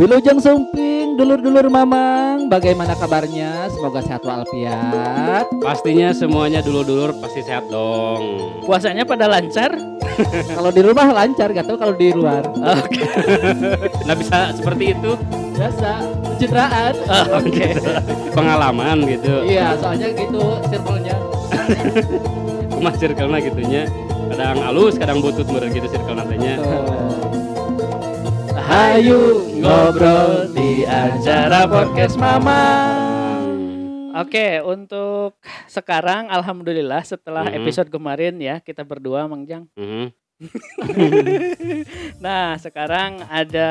Wilujeng Sumping, dulur-dulur Mamang, bagaimana kabarnya? Semoga sehat walafiat. Pastinya semuanya dulur-dulur pasti sehat dong. Puasanya pada lancar? kalau di rumah lancar, gak tau kalau di luar. Oke. Nah bisa seperti itu Biasa, pencitraan. Oke. pengalaman gitu. Iya, soalnya gitu circle-nya. Cuma circle gitunya. Kadang halus, kadang butut meureun gitu circle nantinya. Hayu ngobrol di acara podcast Mamang. Oke, untuk sekarang alhamdulillah setelah Mhm. episode kemarin ya kita berdua Mang Jang. Mhm. Nah, sekarang ada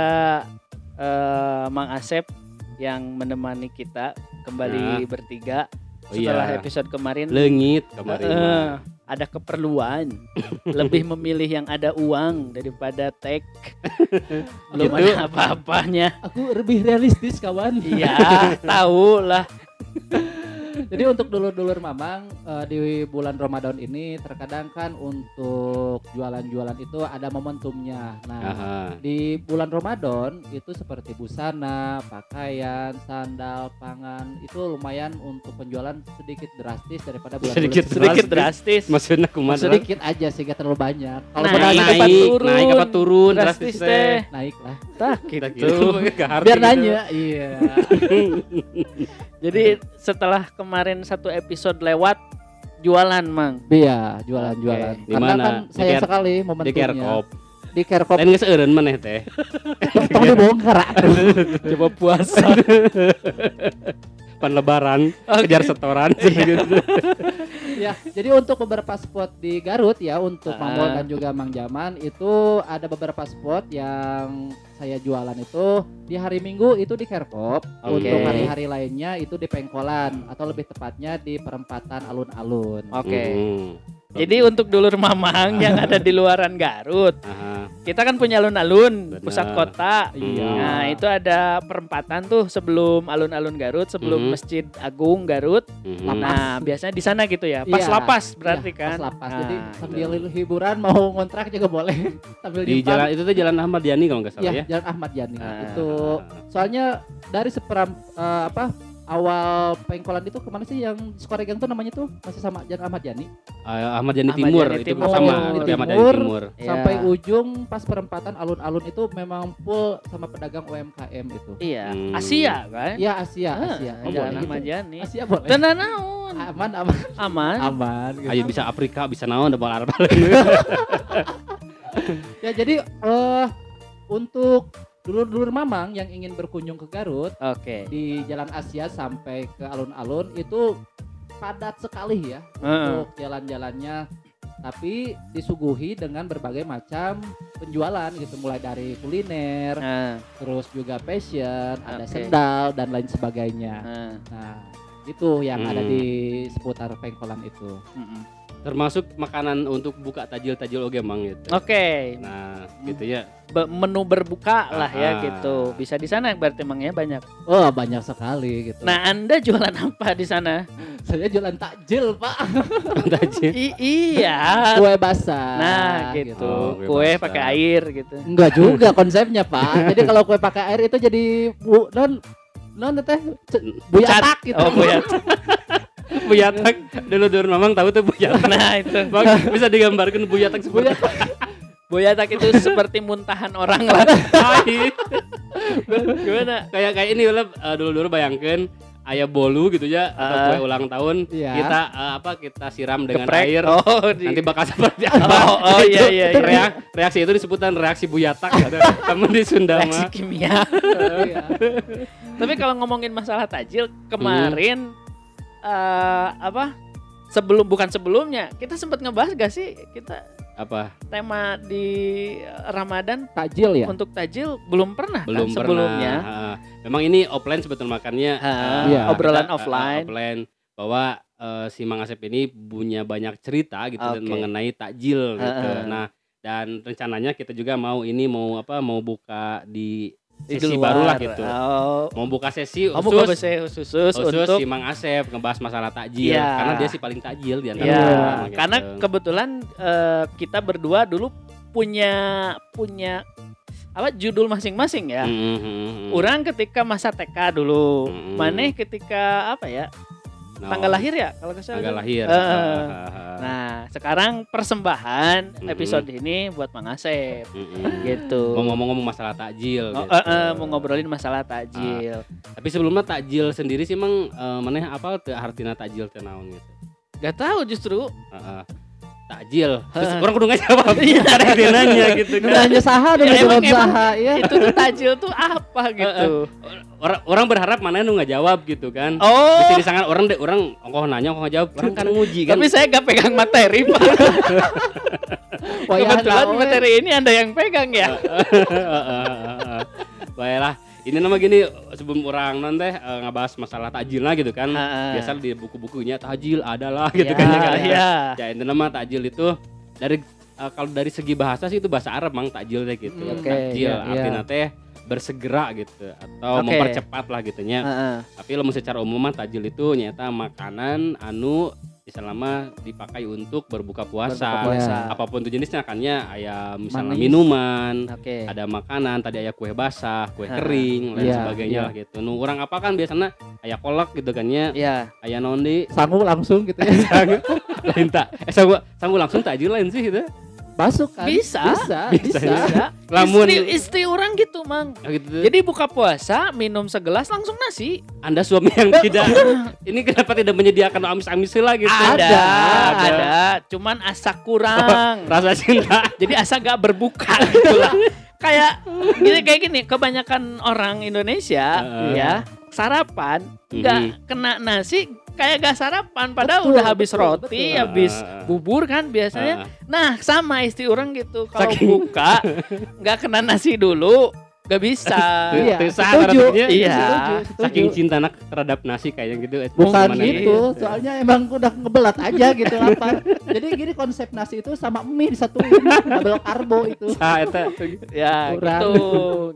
eh, Mang Asep yang menemani kita kembali bertiga Oh setelah iya. episode kemarin. Lengit kemarin. Eh, mah. ada keperluan lebih memilih yang ada uang daripada tag belum Gitu. ada apa-apanya Aku lebih realistis kawan. iya tahu lah Jadi untuk dulur-dulur Mamang eh, di bulan Ramadan ini terkadang kan untuk jualan-jualan itu ada momentumnya. Nah, Aha. di bulan Ramadan itu seperti busana, pakaian, sandal, pangan itu lumayan untuk penjualan sedikit drastis daripada bulan Sedikit sedikit drastis Maksudnya kumaha? sedikit aja sih gak terlalu banyak. Kalau Naik, naik, turun. naik apa turun drastis teh naik lah. tah Kita gitu Biar gitu. nanya, iya. jadi setelah kemarin satu episode lewat jualan mang Iya, jualan-jualan. Di Karena mana? kan Di Ker- sekali Di momentumnya. kerkop. Di Kerkop. Lain geus eureun maneh teh. Tong dibongkar. atuh. coba puasa Pan lebaran, kejar setoran gitu. ya, jadi untuk beberapa spot di Garut ya untuk Ah. Mamol dan juga Mang Jaman itu ada beberapa spot yang saya jualan itu di hari Minggu itu di Kerkop, Oke. untuk hari-hari lainnya itu di Pengkolan atau lebih tepatnya di perempatan alun-alun. oke Mhm. Jadi untuk dulur mamang yang ada di luaran Garut Aha. kita kan punya alun-alun pusat kota Iya. Nah itu ada perempatan tuh sebelum alun-alun Garut, sebelum Mhm. Masjid Agung Garut. Mhm. Nah biasanya di sana gitu ya, pas Iya. lapas berarti Iya, kan. pas lapas. Nah, Jadi itu. sambil hiburan mau ngontrak juga boleh sambil di jalan itu tuh jalan Ahmad Yani kalau nggak salah Iya, ya. Jalan Ahmad Yani. Ah. Itu soalnya dari seperam eh, apa awal pengkolan itu ke mana sih yang Skoregang tuh namanya tuh masih sama Jalan Ahmad Yani Ah, Ahmad Yani Ahmad Timur Yani itu Timur. sama itu Ahmad Yani Timur. Timur. Iya. sampai ujung pas perempatan alun-alun itu memang full sama pedagang UMKM itu. Iya, Hmm. Asia kan. Iya Asia, Ah, Asia. Oh, Jalan boleh Ahmad gitu. Yani. Asia boleh. Tenan naon? Aman, aman, Aman. aman. gitu. Ayo bisa Afrika, bisa naon da Arab. Ya jadi eh untuk dulur-dulur Mamang yang ingin berkunjung ke Garut Oke. di Jalan Asia sampai ke alun-alun itu padat sekali ya Heeh. untuk jalan-jalannya tapi disuguhi dengan berbagai macam penjualan gitu mulai dari kuliner Nah, terus juga fashion ada Oke. sendal dan lain sebagainya nah, nah itu yang ada Hmm. di seputar pengkolan itu. Termasuk makanan untuk buka tajil-tajil oge mang gitu. Oke, Nah, gitu ya. be- menu berbuka lah ya gitu. Bisa di sana berarti emang ya banyak. oh banyak sekali gitu Nah, Anda jualan apa di sana? saya jualan takjil pak Tajil. I- iya. kue basah Nah, gitu. Oh, kue Kue pakai air gitu. Enggak juga konsepnya pak. Jadi kalau kue pakai air itu jadi bu non non teh buyatak gitu. Oh, buyat. Buyatak. Dulu dulu mamang tahu tuh buyatak. Nah, itu. Bang, bisa digambarkan buyatak seperti Buyatak. Boyatak itu seperti muntahan orang lah. Gimana? kayak kayak ini lah dulu dulu bayangkan ayah bolu gitu ya atau Ah. kue ulang tahun Iya. kita eh, apa kita siram dengan Geprek. air Oh, di... nanti bakal seperti apa Oh, oh, iya, iya, Itu iya. reak- reaksi itu disebutan reaksi buyatak ada temen di Sunda reaksi kimia. Iya. Tapi kalau ngomongin masalah tajil kemarin eh, apa? Sebelum bukan sebelumnya, kita sempat ngebahas gak sih kita apa tema di Ramadan Takjil ya. untuk tajil belum pernah kan belum sebelumnya. pernah Ah, memang ini offline sebetulnya makannya Ah, eh, Iya. obrolan kita, offline. offline bahwa eh, si Mang Asep ini punya banyak cerita gitu dan Oke. mengenai takjil gitu. Heeh. Nah, dan rencananya kita juga mau ini mau apa mau buka di Di sesi luar. baru lah gitu. Oh, Mau buka sesi khusus khusus, khusus, khusus untuk si Mang Asep ngebahas masalah takjil Iya. karena dia sih paling takjil di antara Ya, kita, gitu. karena kebetulan eh, kita berdua dulu punya punya apa judul masing-masing ya. Mm, mm, mm. Orang ketika masa TK dulu, Mm. maneh ketika apa ya? Nah, Tanggal lahir ya kalau nggak salah. Tanggal dulu. lahir. Ah, Nah, sekarang persembahan Mm-mm. episode ini buat Mang Asep mm, mm. gitu. Mau ngomong-ngomong masalah takjil. Oh, gitu. eh, eh, mau ngobrolin masalah takjil. Tapi sebelumnya takjil sendiri sih emang eh, maneh apa teu artina takjil teh naon gitu. Gak tahu justru. Heeh. Takjil. Terus orang kudu ngajawab. Ada yang dia nanya gitu kan. Nanya saha dulu Ya, emang- jawab saha ya. Itu tuh takjil tuh apa gitu. Orang orang berharap mana nu nggak jawab gitu kan. Oh, Bisa disangat orang deh orang ongkoh nanya ongkoh jawab orang kan nguji kan. tapi saya gak pegang materi, Pak. Kebetulan materi ini Anda yang pegang ya. Baiklah. Ini nama gini sebelum orang non teh eh, ngebahas masalah takjil lah gitu kan. Heeh. Biasa di buku-bukunya takjil adalah gitu Ya, kan ya kan. ya. Ya itu nama takjil itu dari eh, kalau dari segi bahasa sih itu bahasa Arab mang takjil teh gitu. Oke, takjil iya, iya. artinya teh bersegera gitu atau Oke. mempercepat lah gitunya. Heeh. Tapi lamun secara umum mah takjil itu nyata makanan anu selama dipakai untuk berbuka puasa. Berbuka puasa. Apa pun itu jenisnya kan ya ayam misalnya Manis. minuman, Oke. ada makanan, tadi ayah kue basah, kue Ha. kering, lain Iya, sebagainya lah gitu. Nu orang apa kan biasanya ayah kolak gitu kan ya, Ya. ayah nondi, Sangu langsung gitu ya. lain tak, eh sanggup, sanggup langsung takjil lain sih gitu. Masuk kan? Bisa. Bisa. Bisa, Bisa. Lamun- istri, istri orang gitu, Mang. Ya gitu. Jadi buka puasa, minum segelas langsung nasi. Anda suami yang tidak, ini kenapa tidak menyediakan amis-amis lah gitu? Ada, Ada. ada. Cuman asa kurang. Rasa cinta. Jadi asa gak berbuka gitu lah. Kayak gini kayak gini, kebanyakan orang Indonesia Heeh. ya sarapan nggak Mhm. kena nasi kayak gak sarapan padahal Betul, udah habis betul, roti, betul. habis Heeh. bubur kan biasanya. Ah, Nah, sama istri orang gitu. Kalau buka nggak kena nasi dulu, nggak bisa. Iya. Setuju. artinya. Iya. Setuju, setuju. saking cinta anak terhadap nasi kayak gitu. eh, Bukan gitu, gitu. soalnya emang udah ngebelat aja gitu lapar. Jadi gini konsep nasi itu sama mie disatuin, double karbo itu. Sah, eta. ya, Kurang. gitu,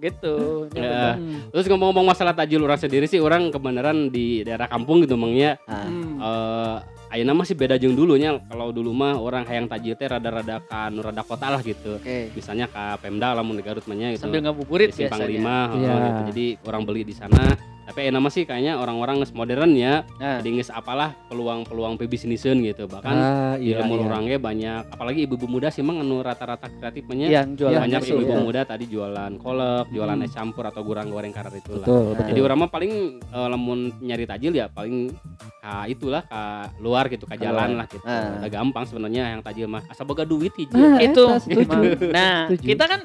gitu. Ya. Hmm. Terus ngomong-ngomong masalah tajil orang sendiri sih orang kebenaran di daerah kampung gitu mangnya Hmm. eh ayeuna masih beda jeung dulunya kalau dulu mah orang hayang tajil teh rada-rada ka nu rada kota lah gitu Oke. misalnya ka Pemda lamun di Garut mah nya gitu Sambil ngabuburit di Simpang biasanya. Lima heeh, Iya. gitu. jadi orang beli di sana tapi ayeuna mah sih kayaknya orang-orang geus modern ya Nah, jadi geus apalah peluang-peluang pebisniseun gitu bahkan Ah, di iya, lemur iya. orangnya banyak apalagi ibu-ibu muda sih emang anu rata-rata kreatif mah nya yang jualan Iya, banyak ibu-ibu ya. muda tadi jualan kolak, jualan Hmm. es campur atau gurang goreng karar itu lah. Betul, Nah. betul. Jadi orang mah paling eh, lamun nyari tajil ya paling ka itulah ka luar gitu ka jalan lah gitu. Ah. Udah gampang sebenarnya yang tajil mah asal boga duit hiji. Ah, itu eta, setuju. nah kita kan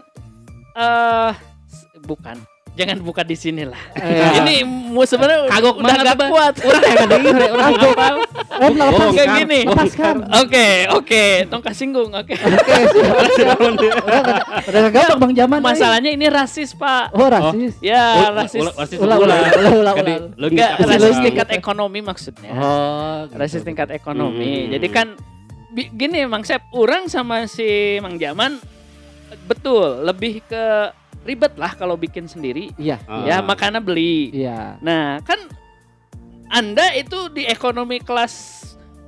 eh s- bukan jangan buka di sini lah Eh, ini mu sebenarnya Kagok udah gak Bang. kuat Orang yang ada ini, orang hafal. Om lepas kayak gini. Lepaskan. oke oke tongkat singgung oke Oke. Udah gampang Bang Jaman. ayo. masalahnya ini rasis pak Oh, rasis. ya Ul- rasis rasis Ulah, ulah. ulah, ulah, apa sih, rasis Bang? tingkat ekonomi maksudnya Oh, gitu. rasis tingkat ekonomi jadi kan gini Mang Sep orang sama si Mang Jaman betul lebih ke ribet lah kalau bikin sendiri Iya. Ah. ya makanya beli Iya. Nah, kan Anda itu di ekonomi kelas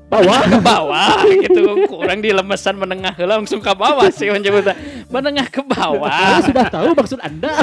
Bawah. ke bawah gitu kurang di lemesan menengah langsung ke bawah sih menyebutnya menengah ke Saya bawah sudah tahu maksud Anda.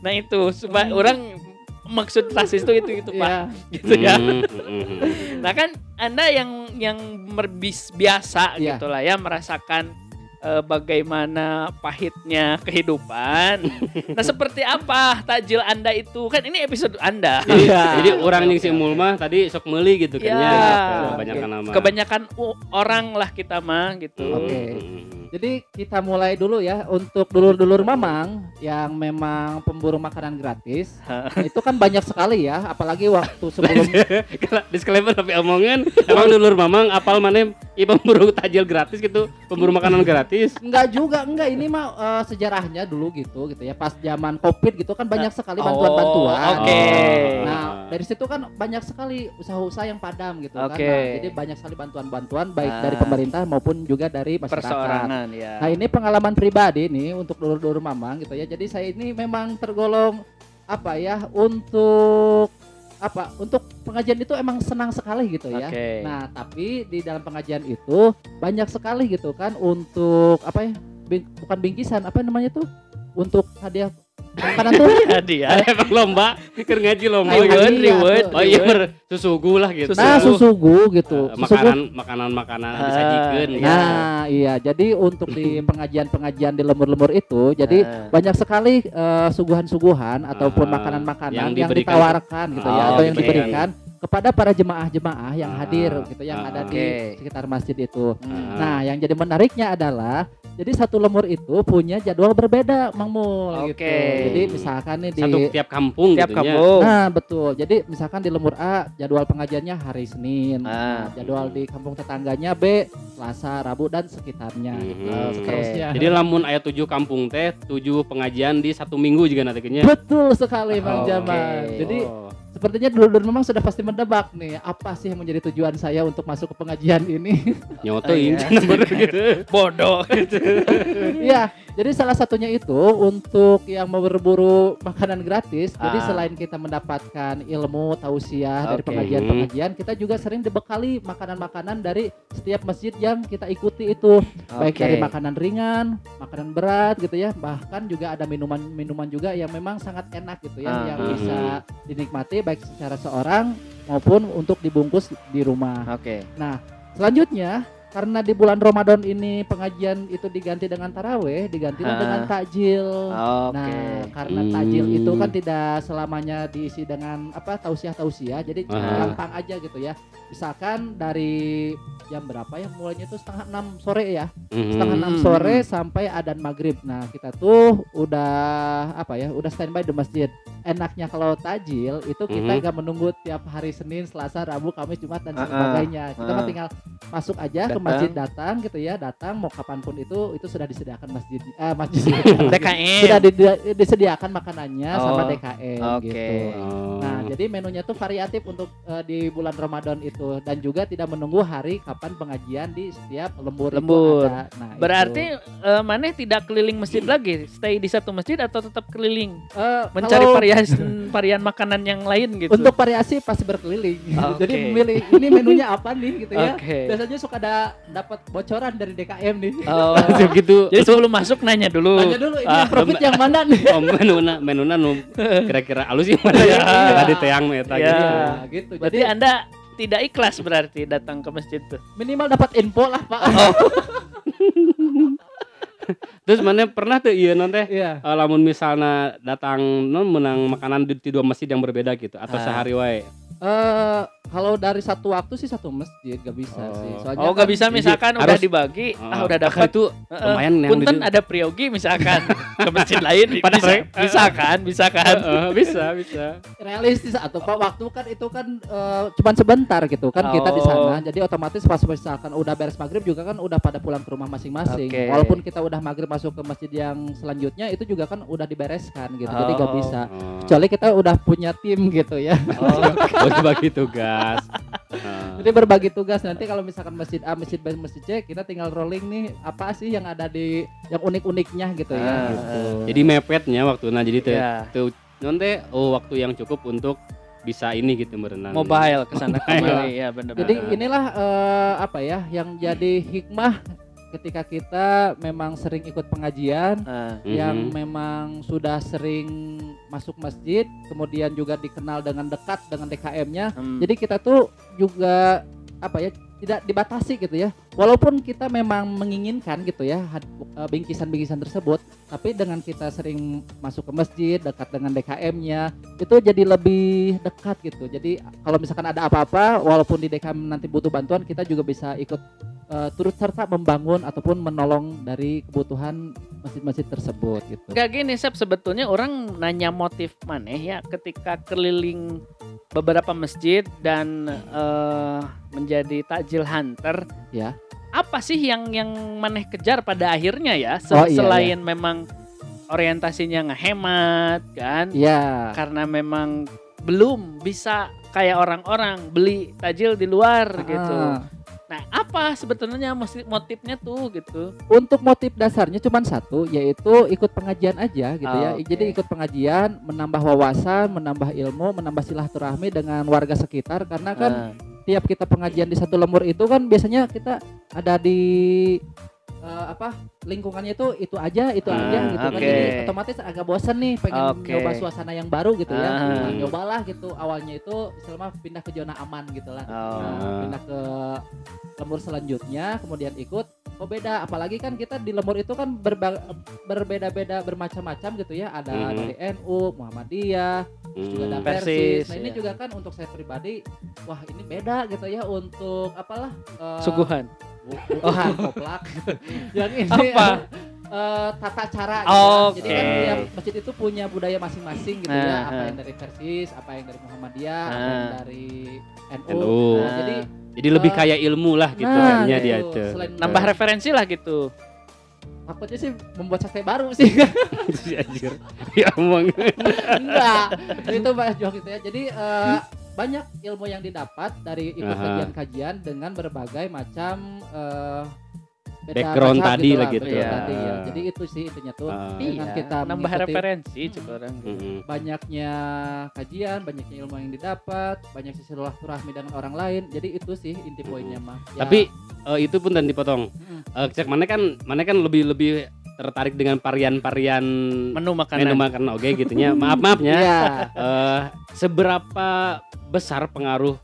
nah itu supaya orang maksud rasis itu itu itu pak Iya. gitu ya hmm. nah kan anda yang yang merbis biasa Iya. gitulah ya merasakan eh, bagaimana pahitnya kehidupan nah seperti apa takjil anda itu kan ini episode anda Jadi, Iya. jadi orang yang si Mul mah tadi sok meuli gitu kan Ya, ya. gitu. Banyak Oke. nama. kebanyakan orang lah kita mah gitu. Hmm, Oke. hmm, hmm. Jadi kita mulai dulu ya untuk dulur-dulur Mamang yang memang pemburu makanan gratis. itu kan banyak sekali ya, apalagi waktu sebelum disclaimer tapi omongan emang dulur mamang apal mana i pemburu tajil gratis gitu pemburu makanan gratis enggak juga, enggak ini mah eh, sejarahnya dulu gitu gitu ya. Pas zaman Covid gitu kan banyak sekali Oh, bantuan-bantuan. oke. Nah, dari situ kan banyak sekali usaha-usaha yang padam gitu kan. Oke. Nah, jadi banyak sekali bantuan-bantuan baik Ah. dari pemerintah maupun juga dari masyarakat. Perseorangan ya. Nah ini pengalaman pribadi nih untuk dulur-dulur mamang gitu ya. Jadi saya ini memang tergolong apa ya untuk apa untuk pengajian itu emang senang sekali gitu ya. Oke. Nah, tapi di dalam pengajian itu banyak sekali gitu kan untuk apa ya? bing- bukan bingkisan, apa namanya tuh? Untuk hadiah makanan tuh. Hadiah. Emang lomba, keur ngaji lomba. Reward, gitu. Reward, reward. Oh iya ber susugu lah gitu. Nah, susugu gitu. Susugu. makanan makanan makanan Ah, disajikan iya. ya. Nah, iya. Jadi untuk di pengajian-pengajian di lembur-lembur itu, jadi Ah. banyak sekali eh, suguhan-suguhan ataupun Ah, makanan-makanan yang yang, ditawarkan gitu ya Oh, atau yang diberikan. Kepada para jemaah-jemaah yang Ah, hadir gitu yang ah, ada di oke. sekitar masjid itu. Hmm. Nah, yang jadi menariknya adalah jadi satu lemur itu punya jadwal berbeda, Mang Mul gitu. Oke. Jadi misalkan nih di Satu tiap kampung tiap gitu ya. kampung. Nah, betul. Jadi misalkan di lemur A jadwal pengajiannya hari Senin. Ah. Nah, jadwal di kampung tetangganya B Selasa, Rabu dan sekitarnya gitu. Mhm. Seterusnya. Jadi lamun ayat tujuh kampung teh tujuh pengajian di satu minggu juga nanti kayaknya. Betul sekali Bang Oke. Jamal. Jadi Oh. Sepertinya dulu-dulu memang sudah pasti mendebak nih apa sih yang menjadi tujuan saya untuk masuk ke pengajian ini. nyotoin Iya. bener gitu. Bodoh. Iya, jadi salah satunya itu untuk yang mau berburu makanan gratis. Jadi Ah. selain kita mendapatkan ilmu tausiah dari Oke. pengajian-pengajian, kita juga sering dibekali makanan-makanan dari setiap masjid yang kita ikuti itu. Baik Oke. dari makanan ringan, makanan berat gitu ya. Bahkan juga ada minuman-minuman juga yang memang sangat enak gitu ya, Ah. yang Mhm. bisa dinikmati baik secara seorang maupun untuk dibungkus di rumah. Oke. Nah, selanjutnya karena di bulan Ramadan ini pengajian itu diganti dengan taraweh, diganti Ah. dengan takjil. Oke. Nah, karena Hmm. takjil itu kan tidak selamanya diisi dengan apa tausiah-tausiah, jadi Ah. gampang aja gitu ya. Misalkan dari jam berapa ya mulainya itu setengah enam sore ya, setengah Mhm. enam Hmm. sore sampai adan maghrib. Nah kita tuh udah apa ya, udah standby di masjid. Enaknya kalau tajil itu kita Mhm. nggak menunggu tiap hari Senin, Selasa, Rabu, Kamis, Jumat dan sebagainya. Kita Ah. tinggal masuk aja ke Datang. masjid datang gitu ya, datang mau kapan pun itu itu sudah disediakan masjid, eh, masjid DKM. sudah di- disediakan makanannya sama Oh, DKM oke. gitu. Oh. Nah, jadi menunya tuh variatif untuk eh, di bulan Ramadan itu dan juga tidak menunggu hari kapan pengajian di setiap lembur, itu Lembur. ada. Nah, Berarti itu. eh, maneh tidak keliling masjid lagi, stay di satu masjid atau tetap keliling Eh, mencari kalau varian varian makanan yang lain gitu. untuk variasi pasti berkeliling. Oke. Jadi memilih ini menunya apa nih gitu ya. Oke. Biasanya suka ada dapat bocoran dari DKM nih. Oh. Langsung gitu. Jadi sebelum masuk nanya dulu. Tanya dulu ini Ah, yang profit yang mana nih? Oh, menuna menuna nu kira-kira alus yang mana ya? Ya. Tadi teang eta Ya. gitu. Nah, gitu. Berarti Jadi Anda tidak ikhlas berarti datang ke masjid tuh. minimal dapat info lah, Pak. Terus mana pernah tuh iya non teh Iya. eh, lamun misalnya datang non menang makanan di, di dua masjid yang berbeda gitu atau Ah. sehari wae. Eh kalau dari satu waktu sih satu masjid gak bisa Oh. sih. Soalnya Oh, nggak kan- bisa misalkan udah harus- dibagi, ah Oh, udah maka dapat. itu Heeh. lumayan yang Punten ada priogi misalkan ke masjid lain Pada bisa, bisa kan, bisa kan. Heeh, bisa bisa. realistis atau pak waktu kan itu kan eh, cuman sebentar gitu kan kita di sana Oh. jadi otomatis pas misalkan udah beres maghrib juga kan udah pada pulang ke rumah masing-masing Oke. walaupun kita udah maghrib masuk ke masjid yang selanjutnya itu juga kan udah dibereskan gitu jadi gak Oh. bisa Oh. kecuali kita udah punya tim gitu ya Oh, Bagi bagi tugas. Jadi berbagi tugas nanti kalau misalkan masjid A masjid B masjid C kita tinggal rolling nih apa sih yang ada di yang unik-uniknya gitu ya gitu. Jadi mepetnya waktu nah jadi tuh non teh oh waktu yang cukup untuk bisa ini gitu berenang. Mobile ke sana Mobile. kemari ya benar Jadi inilah eh, apa ya yang jadi hikmah ketika kita memang sering ikut pengajian Mhm. yang memang sudah sering masuk masjid, kemudian juga dikenal dengan dekat dengan DKM-nya. hmm. Jadi kita tuh juga apa ya tidak dibatasi gitu ya. Walaupun kita memang menginginkan gitu ya eh, bingkisan-bingkisan tersebut, tapi dengan kita sering masuk ke masjid dekat dengan DKM-nya itu jadi lebih dekat gitu. Jadi kalau misalkan ada apa-apa, walaupun di DKM nanti butuh bantuan, kita juga bisa ikut eh, turut serta membangun ataupun menolong dari kebutuhan masjid-masjid tersebut gitu. Gak gini Sep, sebetulnya orang nanya motif maneh ya ketika keliling beberapa masjid dan eh, menjadi takjil hunter. Ya. Apa sih yang yang maneh kejar pada akhirnya ya? Se- Oh, iya, selain memang orientasinya ngehemat kan? Iya. Karena memang belum bisa kayak orang-orang beli takjil di luar gitu. Ah, Nah, apa sebetulnya motifnya tuh gitu? Untuk motif dasarnya cuma satu, yaitu ikut pengajian aja gitu ya. Oke. Jadi ikut pengajian, menambah wawasan, menambah ilmu, menambah silaturahmi dengan warga sekitar. Karena kan Ah, tiap kita pengajian di satu lembur itu kan biasanya kita ada di eh, apa lingkungannya itu itu aja itu Ah, aja gitu kan oke. jadi otomatis agak bosan nih pengen Oke. nyoba suasana yang baru gitu ya Ah. Nah, nyobalah gitu awalnya itu selama pindah ke zona aman gitu lah Oh. Nah, pindah ke lembur selanjutnya kemudian ikut oh beda apalagi kan kita di lembur itu kan berba- berbeda-beda bermacam-macam gitu ya ada Mhm. dari NU Muhammadiyah juga ada. Persis, persis. Nah ini ya. juga kan untuk saya pribadi, wah ini beda gitu ya untuk apalah eh, Suguhan. Bukan koplak. Yang ini Apa? eh, tata cara. gitu kan. Jadi kan tiap masjid itu punya budaya masing-masing gitu ya. Ah, Apa ah. yang dari persis, apa yang dari Muhammadiyah, apa yang dari NU. NU. Nah, Ah. jadi Jadi lebih Eh, kaya ilmu lah gitu nah, kayaknya gitu. dia tuh. Selain Nambah referensi lah gitu. takutnya sih membuat sakte baru sih. Si anjir. Ya omong. Enggak. itu Mbak Joh gitu ya. Jadi eh, banyak ilmu yang didapat dari ikut kajian-kajian dengan berbagai macam eh, beda Background macam tadi lah lah, gitu. Iya. tadi ya. Jadi itu sih intinya tuh Ah. dengan Iya, kita nambah referensi cek orang. Mm-mm. banyaknya kajian, banyaknya ilmu yang didapat, banyak silaturahmi dengan orang lain. Jadi itu sih inti poinnya mah. Ya, Tapi eh, itu pun dan dipotong. Mm. Eh, cek mana kan mana kan lebih lebih tertarik dengan varian-varian Menu makanan. menu makanan oke gitunya. Maaf maafnya. Iya. eh seberapa besar pengaruh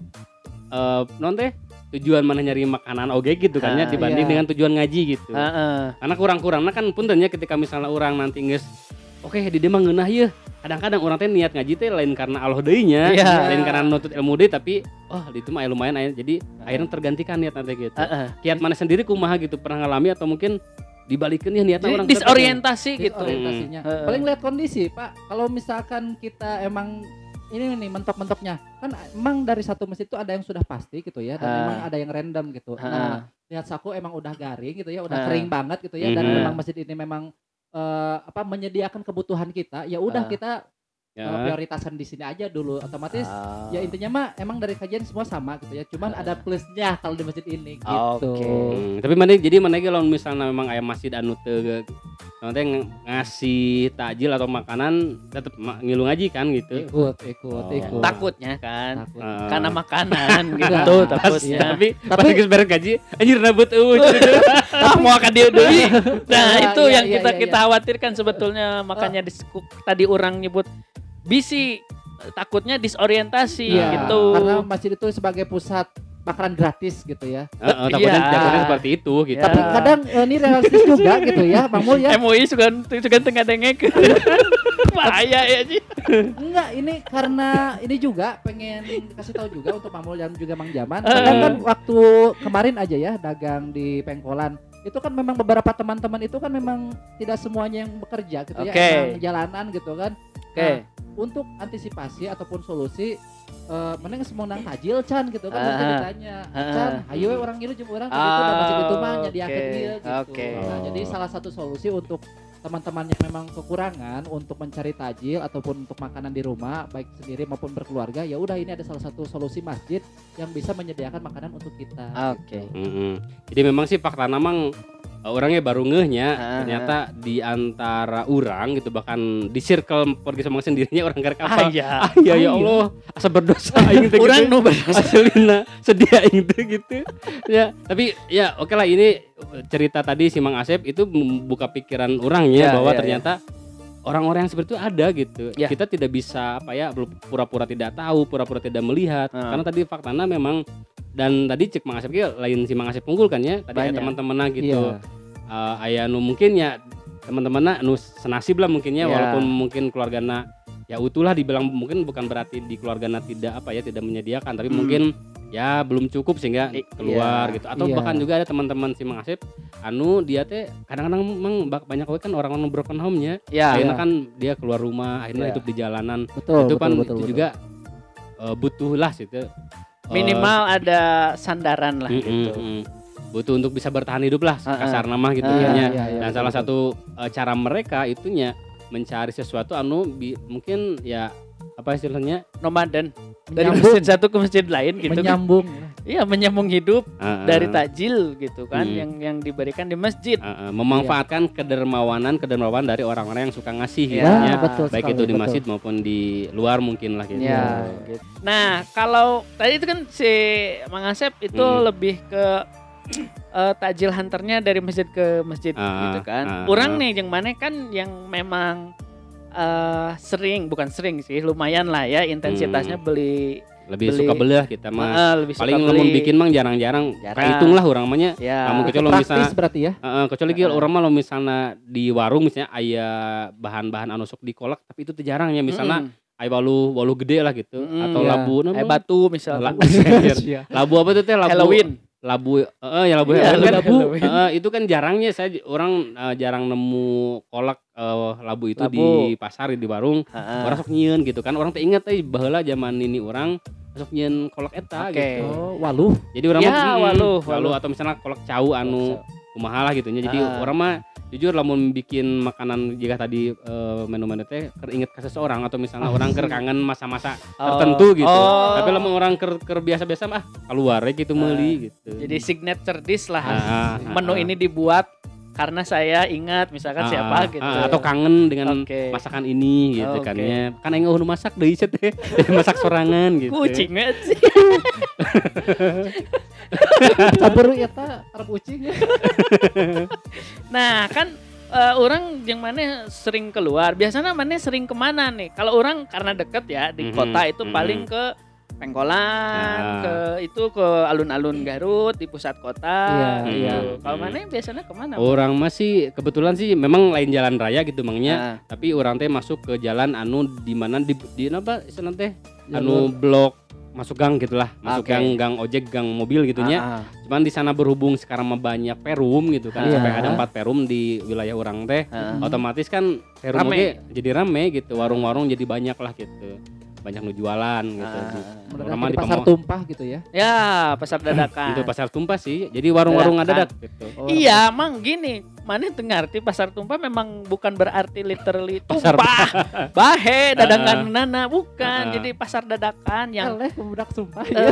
eh non teh tujuan mana nyari makanan oke gitu kan ya Ah, dibanding iya. dengan tujuan ngaji gitu. Heeh. Karena kurang-kurangnya kan puntennya ketika misalnya orang nanti geus oke di dia mah ngeunah ya. Kadang-kadang orang teh niat ngaji teh lain karena Allah deui nya, Iya. lain karena nutut ilmu deui tapi oh itu mah lumayan aya. Jadi akhirnya tergantikan niat nanti gitu. Heeh. Kiat mana sendiri kumaha gitu pernah ngalami atau mungkin dibalikin ya niatnya Jadi orang disorientasi gitu. orientasinya. Hmm. Paling lihat kondisi, Pak. Kalau misalkan kita emang ini nih mentok-mentoknya kan emang dari satu masjid itu ada yang sudah pasti gitu ya dan Ah. emang ada yang random gitu. Ah. Nah, lihat saku emang udah garing gitu ya, udah Ah. kering banget gitu ya dan memang masjid ini memang eh, apa menyediakan kebutuhan kita, ya udah Ah. kita Ya. eh, prioritaskan di sini aja dulu. Otomatis Ah. ya intinya mah emang dari kajian semua sama gitu ya. Cuman Ah. ada plusnya kalau di masjid ini gitu. Oke. Hmm, tapi mana jadi mana kalau misalnya memang ayam masjid anu teu nanti ngasih takjil atau makanan tetap ngilu ngaji kan gitu. Ikut, ikut, Oh. ikut. Takutnya kan. Takut. Karena makanan gitu takutnya. tapi pas Tapi- geus beres gaji anjir nabut eueuh. ah mau akan dia deui. Nah, Ya, itu ya, yang ya, kita kita khawatirkan sebetulnya makanya di tadi orang nyebut bisi takutnya disorientasi Iya, gitu. Karena masjid itu sebagai pusat makanan gratis gitu ya. Heeh, takutnya Iya. takutnya seperti itu gitu. Ya. Tapi kadang eh, ini realistis juga gitu ya, Bang Mul ya. MUI suka suka tengah dengek. Bahaya ya sih. Enggak, ini karena ini juga pengen kasih tahu juga untuk Bang Mul dan juga Mang Jaman. Kadang kan waktu kemarin aja ya dagang di Pengkolan itu kan memang beberapa teman-teman itu kan memang tidak semuanya yang bekerja gitu ya, Oke. emang jalanan gitu kan. Oke. Untuk antisipasi ataupun solusi eh mana yang semua nang tajil Chan gitu kan ditanya Ah. Chan ayo we orang ngilu jeung urang gitu mah Ah, nyadiakeun oke. ieu gitu. Oke. Nah, Oh. jadi salah satu solusi untuk teman-teman yang memang kekurangan untuk mencari tajil ataupun untuk makanan di rumah baik sendiri maupun berkeluarga ya udah ini ada salah satu solusi masjid yang bisa menyediakan makanan untuk kita. Oke. Mm-mm. Jadi memang sih fakta namang uh, orangnya baru ngehnya Ah. ternyata di antara orang gitu bahkan di circle pergi sama sendirinya orang karek apa Ah, iya. ah ya ya Ah, iya. Allah asa berdosa aing teh Orang gitu nu asalina sedih aing teh gitu ya tapi ya oke lah ini cerita tadi si Mang Asep itu membuka pikiran orangnya Ya, bahwa ya, ya. ternyata orang-orang yang seperti itu ada gitu Ya. kita tidak bisa apa ya pura-pura tidak tahu pura-pura tidak melihat Ah. karena tadi faktanya memang dan tadi cek Mang Asep ge lain si Mang Asep unggul kan ya tadi aya Banyak. teman-temanna gitu Iya. Eh, aya nu mungkin ya teman-temanna nu senasib lah mungkinnya Ya. walaupun mungkin keluargana ya utuh lah dibilang mungkin bukan berarti di keluargana tidak apa ya tidak menyediakan tapi Hmm. mungkin ya belum cukup sehingga keluar iya. gitu atau Iya. bahkan juga ada teman-teman si Mang Asep anu dia teh kadang-kadang memang banyak we kan orang-orang broken home nya Ya. akhirnya kan dia keluar rumah akhirnya Iya. hidup di jalanan Betul, itu betul, kan betul, itu betul. juga eh, butuh lah situ Minimal ada sandaran lah mm, gitu. mm, mm. butuh untuk bisa bertahan hidup lah Ah, ah. kasar nama gitu kan ya. iya, iya, dan betul, salah satu eh, cara mereka itunya mencari sesuatu anu bi- mungkin ya apa istilahnya Nomaden dari Menyambung. masjid satu ke masjid lain gitu. menyambung iya menyambung hidup Heeh. dari takjil gitu kan Hmm. yang yang diberikan di masjid. Heeh, memanfaatkan kedermawanan kedermawanan dari orang-orang yang suka ngasih Ya. gitu Ya, betul baik sekali, itu di betul. masjid maupun di luar mungkin lah gitu. Ya, gitu. Nah, kalau tadi itu kan si Mang Asep itu Hmm. lebih ke eh, takjil hunternya dari masjid ke masjid Ah, gitu kan. ah, Orang ah. nih yang mana kan yang memang eh, sering bukan sering sih, lumayan lah ya intensitasnya beli Lebih Beli. suka belah kita mah. eh, lebih suka Paling lamun bikin mang jarang-jarang. Jarang. Kahitung lah orang mahnya. ya. Kamu kecuali misalnya berarti ya. Heeh, kecuali Heeh. orang mah lo misalnya di warung misalnya aya bahan-bahan anu sok dikolak tapi itu jarang ya misalnya Mm-mm. aya walu walu gede lah gitu Mm-mm. atau Iya. labu Eh, namanya? batu misalnya. La- Anjir. labu apa tuh teh labu Halloween. Labu heeh ya labu Halloween kan labu. Heeh, itu kan jarangnya saya orang eh, jarang nemu kolak eh, labu itu Labu. di pasar di warung Heeh. orang sok nyieun gitu kan orang teh inget teh baheula zaman ini orang sok nyieun kolak eta Oke. gitu Oh, waluh. jadi orang Ya, mah mm, waluh, waluh waluh. atau misalnya kolak cau anu kumaha lah gitu nya. Jadi Ah. orang mah jujur lamun bikin makanan jika tadi eh, menu-menu teh keur inget ke seseorang atau misalnya Ah, orang sih. keur kangen masa-masa Oh. tertentu gitu. Oh. Tapi lamun orang keur keur biasa-biasa mah keluar ya gitu Ah. meuli gitu. Jadi signature dish lah. Ah, ah, Menu ah, ini dibuat karena saya ingat misalkan ah, siapa ah, gitu. ah, atau kangen dengan Oke. masakan ini gitu Oke. kan ya. Kan aing eueuh masak deui cet teh. masak sorangan gitu. Kucing sih. Campur eta tarap ucing ya. Nah kan eh, orang yang mana sering keluar. Biasanya mana sering ke mana nih? Kalau orang karena deket ya di Mhm, kota itu mhm. paling ke Pengkolan, Ah. ke itu ke alun-alun Garut di pusat kota. Iya, gitu. iya. Kalau Mhm. mana biasanya ke mana? Orang masih kebetulan sih memang lain jalan raya gitu mangnya. Nah, tapi orang teh masuk ke jalan anu di mana di di apa sana teh Ya, anu blok masuk gang gitulah masuk Oke. gang gang ojek gang mobil gitunya ah, ah. cuman di sana berhubung sekarang mah banyak perum gitu kan Iya. sampai ada empat perum di wilayah orang teh Ah. otomatis kan perum Rame. oge jadi rame gitu warung-warung jadi banyak lah gitu banyak nu jualan gitu Ah. Mah di pasar tumpah gitu ya. Ya, pasar dadakan. itu pasar tumpah sih jadi warung-warung Dadakan. ada gitu Oh, Iya, mang gini, mana ngerti pasar tumpah memang bukan berarti literally Pasar- tumpah, bahe, dadangan nana, bukan. Ah. Jadi pasar dadakan yang Eleh budak sumpah Eh, ya.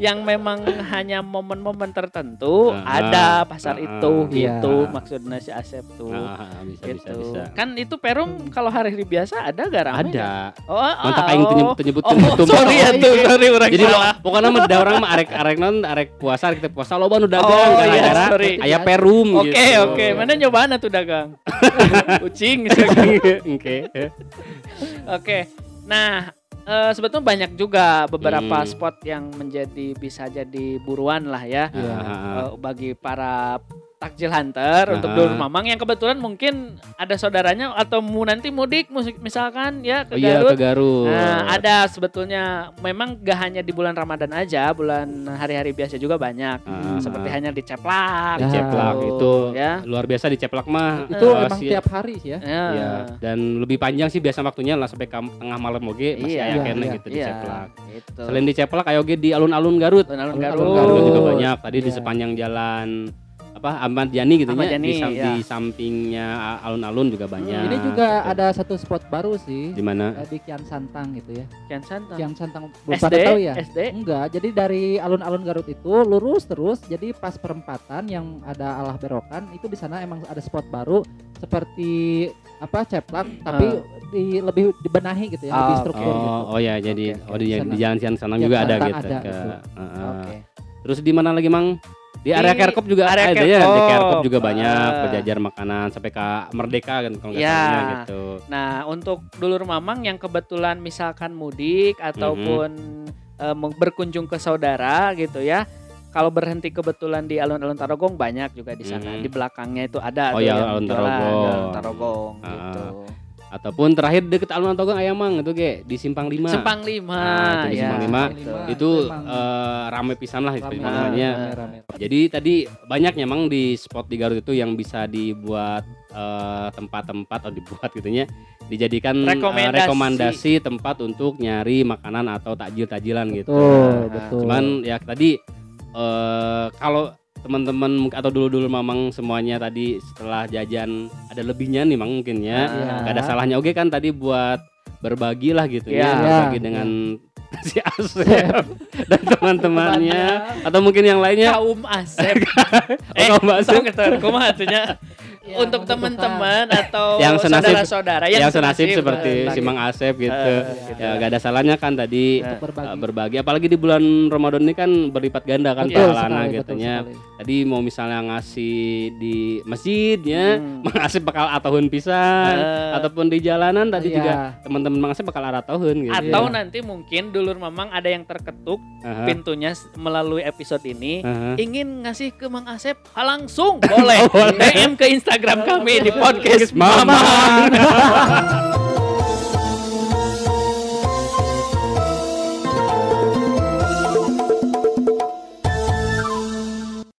yang memang hanya momen-momen tertentu Ah, ada pasar ah, itu ah. gitu Iya. maksudnya si Asep tuh. Ah, bisa bisa gitu. bisa Kan itu perum kalau hari-hari biasa ada gak ramai? ada Oh, mantap oh, oh. nyebut nyebut Oh, tumpah sorry ya tuh, sorry orang Jadi salah. lo- pokoknya mah da orang mah arek arek non arek puasa kita puasa loba nu dagang Oh, gara iya, aya perum Oke, gitu. Oke. Mana nyobaan tuh dagang? Kucing. Oke. Oke. Nah, eh, sebetulnya banyak juga beberapa Hmm. spot yang menjadi bisa jadi buruan lah ya Iya. Ah, eh, bagi para takjil hunter untuk Ah. dulur mamang yang kebetulan mungkin ada saudaranya atau mu nanti mudik musik misalkan ya ke Oh iya Garut. ke Garut. Nah, ada sebetulnya memang gak hanya di bulan Ramadan aja, bulan hari-hari biasa juga banyak. Ah, Seperti hanya di Ceplak. di Ya. ceplak gitu, itu ya. luar biasa di ceplak mah. Itu eh, emang si- tiap hari sih ya. Ya. Iya, dan lebih panjang sih biasa waktunya lah sampai tengah malam oge masih Iya, aya keneh iya, gitu di Iya, ceplak. gitu. Selain di ceplak ayo oge di alun-alun Garut. Alun-alun Alun-alun Garut. Garut juga Oh, banyak. Tadi di iya. sepanjang jalan apa Ahmad Yani gitu Ahmad nya, di, sam- iya. di sampingnya alun-alun juga banyak. Ini juga gitu. ada satu spot baru sih. di mana? eh, Di Kian Santang gitu ya. Kian Santang. Kian Santang belum SD, pada tahu ya? SD. Enggak, jadi dari alun-alun Garut itu lurus terus, jadi pas perempatan yang ada alah berokan itu di sana emang ada spot baru seperti apa ceplak, tapi di lebih dibenahi gitu ya, lebih Ah, struktur gitu. Oh, oh ya jadi Oke, oh di, di jalan Kian juga ada Santang gitu. ada, ke- betul. Heeh. Oke. Terus di mana lagi Mang? Di area Kerkop juga area ada ya, di Kerkop. Juga banyak penjajar makanan sampai ke Merdeka kan kalau Ya. salahnya gitu. Nah, untuk dulur mamang yang kebetulan misalkan mudik ataupun eh, mau berkunjung ke saudara gitu ya. Kalau berhenti kebetulan di alun-alun Tarogong banyak juga di sana. Mhm. Di belakangnya itu ada Oh iya, yang alun Tarogong. alun Tarogong Ah. gitu. Ataupun terakhir deket alun Togong ayam Mang itu ge di Simpang 5. Simpang 5. Nah, itu di ya. Simpang lima. itu eh, rame pisan lah itu rame, namanya. rame, rame. Jadi tadi banyaknya Mang di spot di Garut itu yang bisa dibuat eh, tempat-tempat atau dibuat gitunya dijadikan eh, Rekomendasi. rekomendasi tempat untuk nyari makanan atau takjil-takjilan gitu. Betul, Nah, betul. Cuman ya tadi eh kalau teman-teman atau dulu-dulu mamang semuanya tadi setelah jajan ada lebihnya nih mang mungkin ya. Ah. Gak ada salahnya oke kan tadi buat berbagi lah gitu Iya. ya, Iya, berbagi iya. dengan si Asep dan teman-temannya atau mungkin yang lainnya kaum Asep. Oh, kaum Asep. kumaha? Ya, Untuk membutuhkan. teman-teman atau Yang senasib- saudara-saudara yang, senasib seperti eh, si Mang Asep gitu. Eh, gitu. ya gak ada salahnya kan tadi Eh. Untuk berbagi. uh, berbagi apalagi di bulan Ramadan ini kan berlipat ganda kan Betul pahalana sekali, gitu sekali. Tadi mau misalnya ngasih di masjid ya, Hmm. Mang Asep bakal atauhun pisan Eh. ataupun di jalanan tadi Iya. juga teman-teman Mang Asep bakal atauhun gitu. Atau Iya. nanti mungkin dulur mamang ada yang terketuk Aha, pintunya melalui episode ini aha. ingin ngasih ke Mang Asep hal langsung boleh DM ke Instagram kami di podcast Mamang. Mamang.